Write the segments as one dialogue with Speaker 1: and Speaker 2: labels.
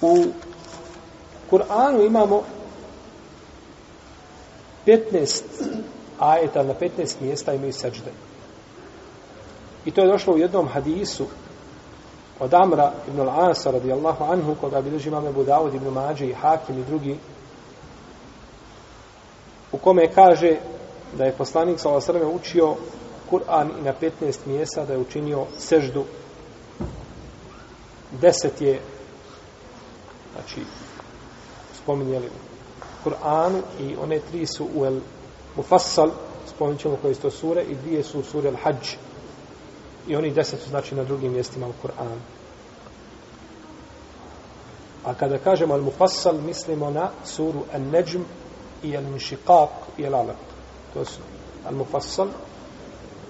Speaker 1: U Kur'anu imamo 15 ajeta na 15 mjesta imaju seđde. I to je došlo u jednom hadisu od Amra ibn al-Asa radijallahu anhu koga bilježi imam Ebu Dawud ibn Mađe i Hakim i drugi u kome kaže da je poslanik sa osrme učio Kur'an i na 15 mjesta da je učinio seždu deset je znači spominjali Kur'anu i one tri su u El Mufassal spominjat ćemo koje su to sure i dvije su sure El Hajj. I oni deset su znači na drugim mjestima u Kur'anu. A kada kažemo El Mufassal mislimo na suru El Nejm i El Mišiqaq i El Alaq. To su El Mufassal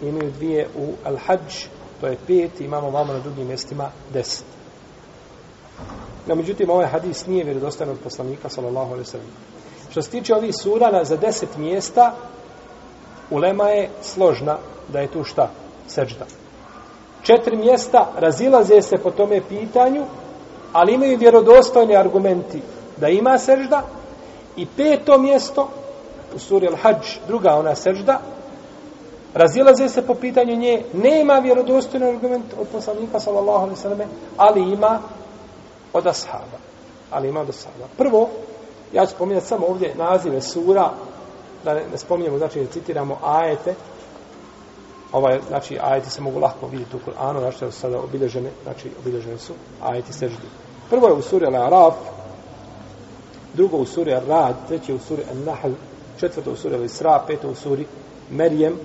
Speaker 1: imaju dvije u El Hajj to je pet imamo vamo na drugim mjestima deset. No, međutim, ovaj hadis nije vjerodostojan od poslanika, sallallahu alaihi sallam. Što se tiče ovih surana za deset mjesta, ulema je složna da je tu šta? Seđda. Četiri mjesta razilaze se po tome pitanju, ali imaju vjerodostojni argumenti da ima sežda i peto mjesto u suri Al-Hajj, druga ona sežda, razilaze se po pitanju nje, nema vjerodostojni argument od poslanika, sallallahu alaihi sallam, ali ima od ashaba. Ali ima od ashaba. Prvo, ja ću spominjati samo ovdje nazive sura, da ne, ne spominjemo, znači da citiramo ajete, ovaj, znači ajeti se mogu lahko vidjeti u Kur'anu, znači da su sada obilježene, znači obilježene su ajeti seždi. Prvo je u suri Al-Araf, drugo u suri Al-Rad, treće u suri Al-Nahl, četvrto u suri Al-Isra, peto u suri Merjem,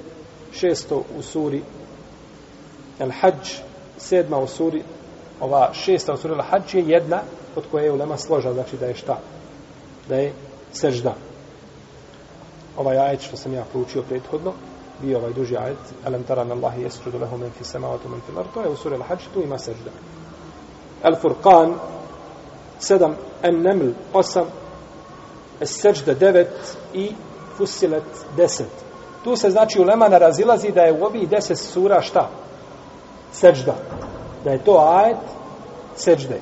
Speaker 1: šesto u suri Al-Hajj, sedma u suri ova šesta usurila hađ je jedna od koje je ulema složa, znači da je šta? Da je sežda. Ovaj ajet što sam ja proučio prethodno, bio ovaj duži ajet, alam taran Allahi jesrudu lehu men fi samavatu men fi lar, to je Al-Hajj, tu ima sežda. Al Furqan, sedam, An-Naml, osam, As-Sežda, devet i fusilet, deset. Tu se znači ulema narazilazi da je u ovih deset sura šta? Sežda da je to ajet seđde.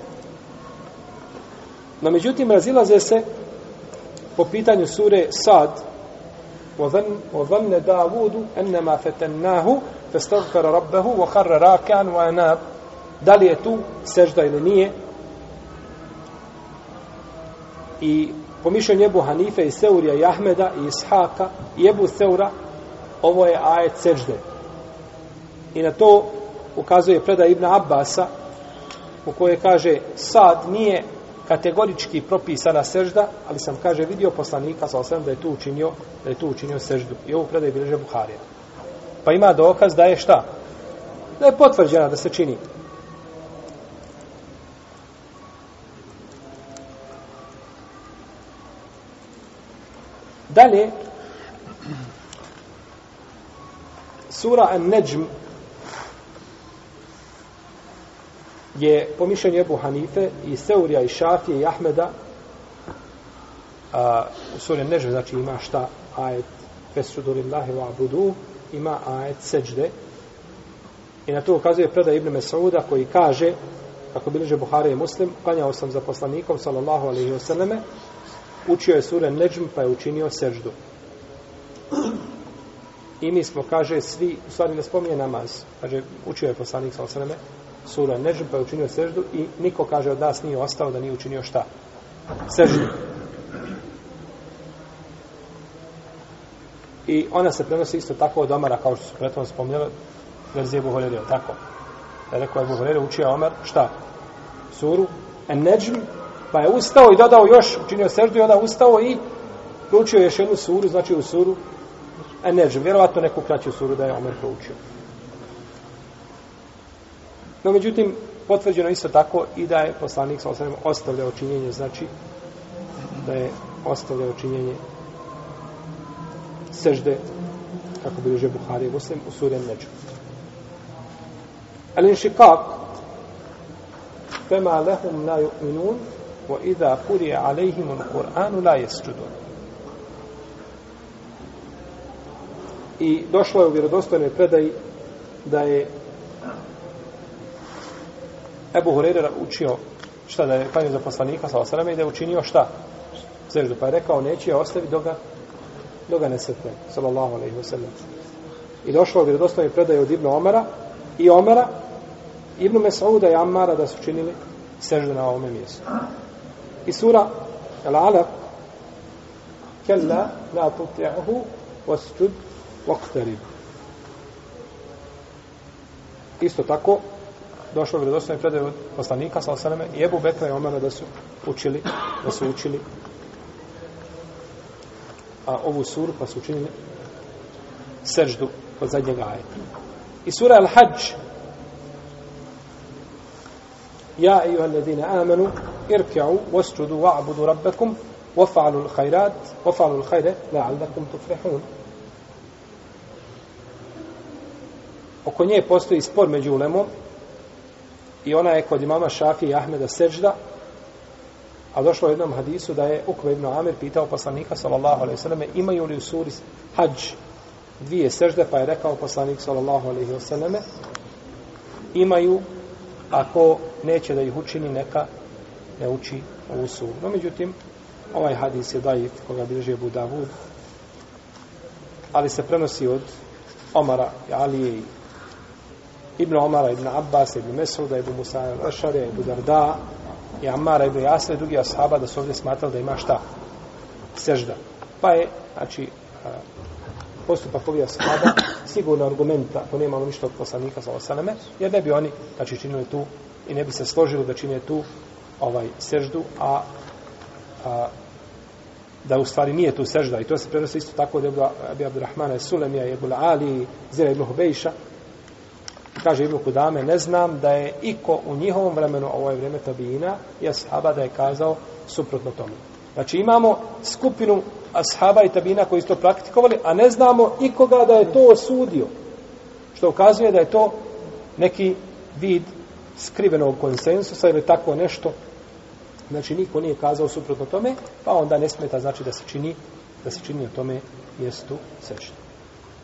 Speaker 1: No međutim, razilaze se po pitanju sure Sad وظن داود أنما فتناه فاستغفر ربه وخر راكعا وأناب da li je tu sežda ili nije i po mišljenju Ebu Hanife i Seurija i Ahmeda i Ishaka i Ebu Seura ovo je ajet sežde i na to ukazuje predaj Ibn Abbasa u kojoj kaže sad nije kategorički propisana sežda, ali sam kaže vidio poslanika sa osam da je tu učinio da je tu učinio seždu. I ovu predaj bilježe Buharija. Pa ima dokaz da je šta? Da je potvrđena da se čini. Dalje, sura An-Najm je po mišljenju Ebu Hanife i Seurija i Šafije i Ahmeda a, u suri Nežve, znači ima šta ajet Fesrudu lillahi wa abudu ima ajet seđde. I na to ukazuje predaj Ibn Mesauda koji kaže kako bilježe Buhari i Muslim klanjao sam za poslanikom sallallahu alaihi wasallame učio je sure Neđm pa je učinio seždu i mi smo kaže svi u stvari ne spominje namaz. Kaže učio je poslanik sallallahu alaihi wasallame sura Nežm, pa je učinio seždu i niko kaže od nas nije ostao da nije učinio šta? Seždu. I ona se prenosi isto tako od Omara, kao što su prethodno spomnjeli, verzije Buhorerio, tako. Da je rekao je Buhorerio, učio Omar, šta? Suru, en Nežm, pa je ustao i dodao još, učinio seždu i onda ustao i proučio još jednu suru, znači u suru, en Nežm, vjerovatno neku kraću suru da je Omer proučio. No, međutim, potvrđeno isto tako i da je poslanik sa osanem ostavljao činjenje, znači da je ostavljao činjenje sežde, kako bi uže Buhari i Muslim, u surem neđu. Ali in šikak, fema lehum la yu'minun, wa idha kurije alejhimu Kur'anu la jesčudun. I došlo je u vjerodostojnoj predaji da je Ebu Hureyre učio šta da je klanio za poslanika sa osrame i da je učinio šta? Seždu. Pa je rekao, neće je ostavi do ga, do ga ne sretne. Sallallahu alaihi wa sallam. I došlo u vjerodostojni predaj od Ibnu Omara i Omara, Ibnu Mesauda i Ammara da su činili seždu na ovome mjestu. I sura Al-Alaq kella la tuti'ahu wasjud waqtarib. Isto tako došlo je vjerodostojni predaje od poslanika sa osaleme i Ebu Bekra i Omara da su učili da su učili a ovu suru pa su učinili seždu od zadnjeg ajeta. I sura Al-Hajj Ja, ejuha alladine amanu, irka'u, wasjudu, wa'budu rabbakum, wafa'alu l-khairat, wafa'alu l-khaire, la'allakum tuflihun. Oko nje postoji spor među ulemom i ona je kod imama Šafi i Ahmeda sežda, a došlo u jednom hadisu da je Ukve ibn Amir pitao poslanika sallallahu alaihi sallam imaju li u suri hađ dvije sežde, pa je rekao poslanik sallallahu alaihi sallam imaju ako neće da ih učini neka ne uči ovu suru. No, međutim, ovaj hadis je dajiv koga bilježi Abu Davud, ali se prenosi od Omara i Alije i Ibn Omara, Ibn Abbas, Ibn Mesuda, Ibn Musa, Ibn Ašare, Ibn Darda i Amara, Ibn Jasre drugi ashaba da su ovdje smatrali da ima šta? Sežda. Pa je, znači, postupak ovih ashaba sigurno argumenta, ako nemamo ništa od poslanika sa osaname, jer ne bi oni, znači, činili tu i ne bi se složili da čine tu ovaj seždu, a, a da u stvari nije tu sežda i to se prenosi isto tako od Abi Abdurrahmana Sulemija i Ebula Ali Zira ibn Hubejša kaže Ibn Kudame ne znam da je iko u njihovom vremenu ovo je vreme tabijina, i ashaba da je kazao suprotno tome. znači imamo skupinu ashaba i tabina koji su to praktikovali a ne znamo ikoga da je to osudio. Što ukazuje da je to neki vid skrivenog konsensusa ili tako nešto. Znači niko nije kazao suprotno tome pa onda ne smeta znači da se čini da se čini o tome mjestu sečne